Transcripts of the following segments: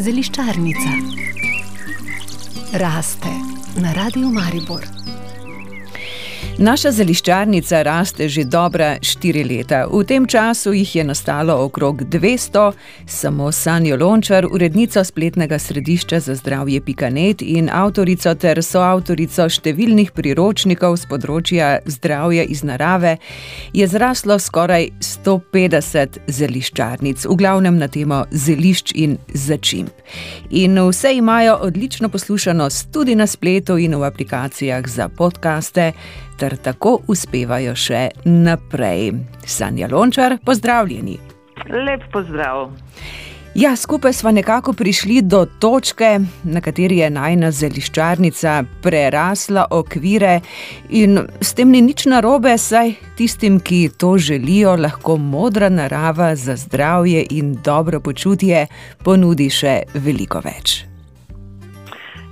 Zeliščarnica raste na radiju Maribor. Naša zeliščarnica raste že dobra štiri leta. V tem času jih je nastalo okrog 200, samo Sanjo Lončar, urednica spletnega središča za zdravje Pikanet in avtorico ter soavtorico številnih priročnikov z področja zdravja iz narave, je zraslo skoraj 150 zeliščarnic, v glavnem na temo zelišč in začimb. In vse imajo odlično poslušanost tudi na spletu in v aplikacijah za podkaste ter tako uspevajo še naprej. Sanja Lončar, pozdravljeni. Lep pozdrav. Ja, skupaj smo nekako prišli do točke, na kateri je najna zeliščarnica prerasla okvire, in s tem ni nič narobe, saj tistim, ki to želijo, lahko modra narava za zdravje in dobro počutje ponudi še veliko več.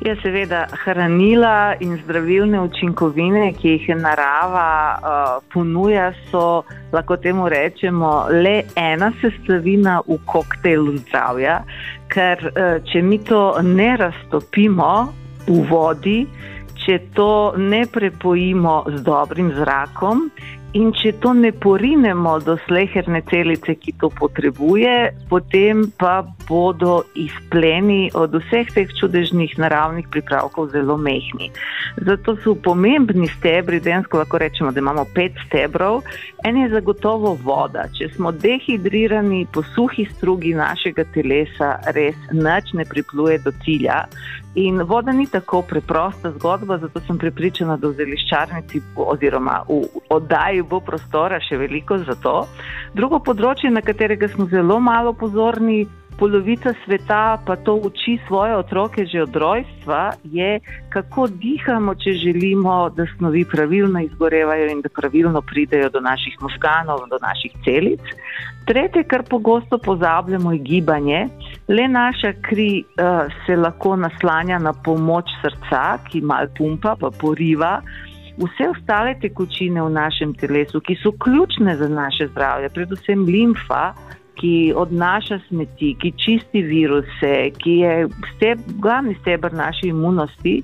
Ja, seveda, hranila in zdravilne učinkovine, ki jih narava uh, ponuja, so, lahko temu rečemo, le ena sestavina v koktejlu zdravja. Ker uh, če mi to ne raztopimo v vodi, če to ne prepojimo z dobrim zrakom In če to ne porinemo do sleherne celice, ki to potrebuje, potem pa bodo izpleni od vseh teh čudežnih naravnih pripravkov zelo mehni. Zato so pomembni stebri, dejansko lahko rečemo, da imamo pet stebrov. En je zagotovo voda. Če smo dehidrirani po suhi strugi našega telesa, res nič ne pripluje do cilja. In voda ni tako preprosta zgodba, zato sem pripričana, da v zeliščarnici oziroma v oddaji bo prostora še veliko za to. Drugo področje, na katerega smo zelo malo pozorni, polovica sveta pa to uči svoje otroke že od rojstva, je, kako dihamo, če želimo, da snovi pravilno izgorevajo in da pravilno pridejo do naših možganov, do naših celic. Tretje, kar pogosto pozabljamo, je gibanje. Le naša kri uh, se lahko naslanja na pomoč srca, ki malo pumpa, pa poriva. Vse ostale tekočine v našem telesu, ki so ključne za naše zdravje, predvsem limfa, ki odnaša smeti, ki čisti viruse, ki je steb, glavni stebr naše imunosti.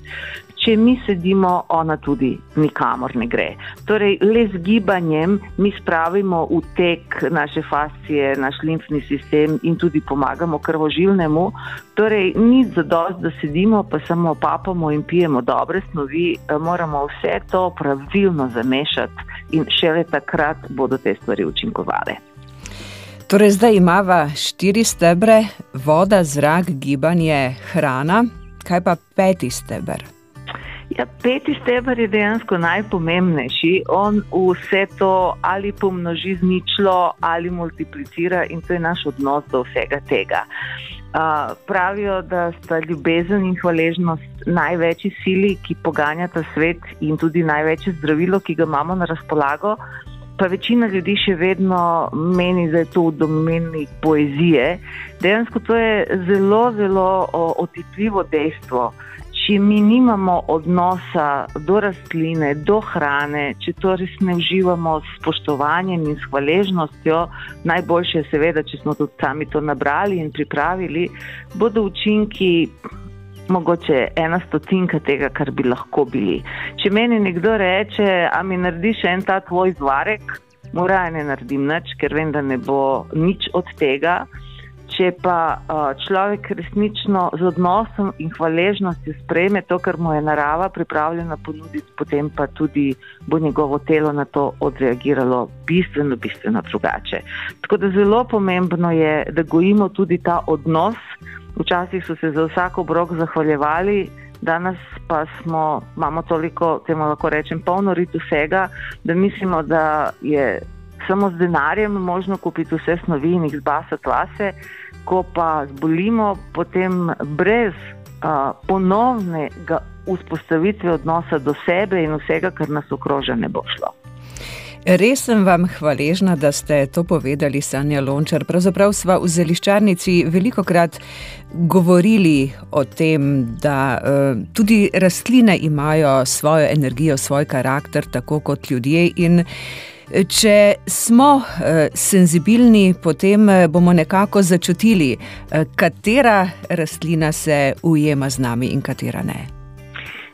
Če mi sedimo, ona tudi nikamor ne gre. Torej, le z gibanjem mi spravimo v tek naše fascije, naš limfni sistem in tudi pomagamo krvožilnemu. Torej, ni zadost, da sedimo, pa samo papamo in pijemo dobre snovi, moramo vse to pravilno zamešati in šele takrat bodo te stvari učinkovale. Torej, zdaj imamo štiri stebre, voda, zrak, gibanje, hrana. Kaj pa peti steber? Ja, peti steber je dejansko najpomembnejši. On vse to ali pomnoži z ničlo ali multiplicira, in to je naš odnos do vsega tega. Uh, pravijo, da sta ljubezen in hvaležnost največji sili, ki poganjata svet, in tudi največje zdravilo, ki ga imamo na razpolago pa večina ljudi še vedno meni, da je to v domeni poezije. Dejansko to je zelo, zelo otipljivo dejstvo. Če mi nimamo odnosa do rastline, do hrane, če to res ne uživamo s spoštovanjem in s hvaležnostjo, najboljše je seveda, če smo tudi sami to nabrali in pripravili, bodo učinki mogoče ena stotinka tega, kar bi lahko bili. Če meni nekdo reče, a mi narediš en ta tvoj zvarek, mora ne naredim nič, ker vem, da ne bo nič od tega. Če pa človek resnično z odnosom in hvaležnostjo sprejme to, kar mu je narava pripravljena ponuditi, potem pa tudi bo njegovo telo na to odreagiralo bistveno, bistveno drugače. Tako da zelo pomembno je, da gojimo tudi ta odnos. Včasih so se za vsak obrok zahvaljevali, danes pa smo, imamo toliko, temu lahko rečem, polno rit vsega, da mislimo, da je samo z denarjem možno kupiti vse snovi in jih zbasati vase, ko pa zbolimo, potem brez uh, ponovnega vzpostavitve odnosa do sebe in vsega, kar nas okroža, ne bo šlo. Res sem vam hvaležna, da ste to povedali, Sanja Lončar. Pravzaprav smo v zeliščarnici veliko krat govorili o tem, da uh, tudi rastline imajo svojo energijo, svoj karakter, tako kot ljudje. In Če smo uh, senzibilni, potem bomo nekako začutili, uh, katera rastlina se ujema z nami in katera ne.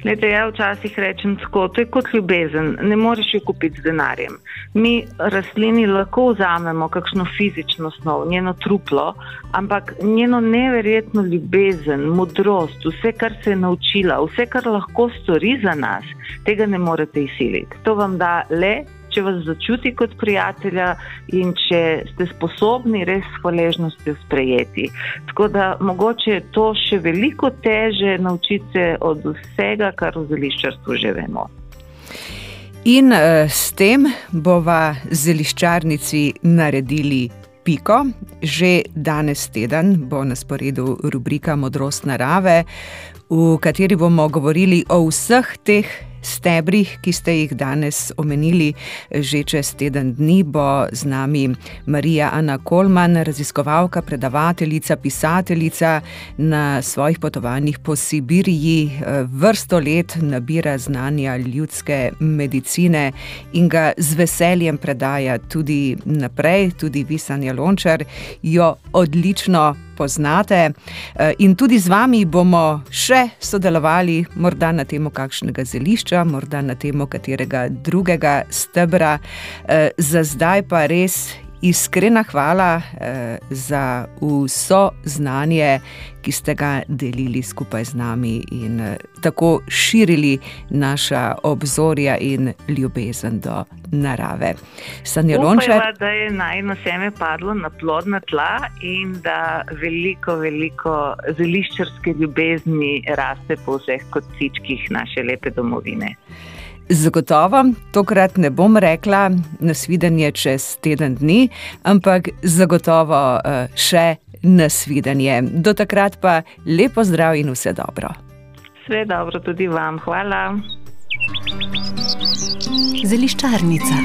Lete, ja včasih rečem tako, to je kot ljubezen, ne moreš jo kupiti z denarjem. Mi rastlini lahko vzamemo kakšno fizično snov, njeno truplo, ampak njeno neverjetno ljubezen, modrost, vse, kar se je naučila, vse, kar lahko stori za nas, tega ne morete izsiliti. To vam da le če vas začuti kot prijatelja in če ste sposobni res s hvaležnostjo sprejeti. Tako da mogoče je to še veliko teže naučiti se od vsega, kar v zeliščarstvu že vemo. In uh, s tem bova zeliščarnici naredili piko. Že danes teden bo na sporedu rubrika Modrost narave, v kateri bomo govorili o vseh teh stebrih, ki ste jih danes omenili, že čez teden dni bo z nami Marija Ana Kolman, raziskovalka, predavateljica, pisateljica. Na svojih potovanjih po Sibiriji, vrsto let nabira znanja ljudske medicine in ga z veseljem predaja tudi naprej, tudi vi, Sanja Lončar, jo odlično poznate. Eh, in tudi z vami bomo še sodelovali, morda na temo kakšnega zelišča, morda na temo katerega drugega stebra. Eh, za zdaj pa res iskrena hvala eh, za vso znanje, ki ste ga delili skupaj z nami in eh, tako širili naša obzorja in ljubezen do narave. Sanja Lončar. Da je najno seme padlo na plodna tla in da veliko, veliko zeliščarske ljubezni raste po vseh kocičkih naše lepe domovine. Zagotovo, tokrat ne bom rekla nasvidenje čez teden dni, ampak zagotovo uh, še nasvidenje. Do takrat pa lepo zdrav in vse dobro. Vse dobro tudi vam, hvala. Zeliščarnica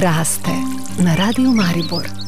raste na radiju Maribor.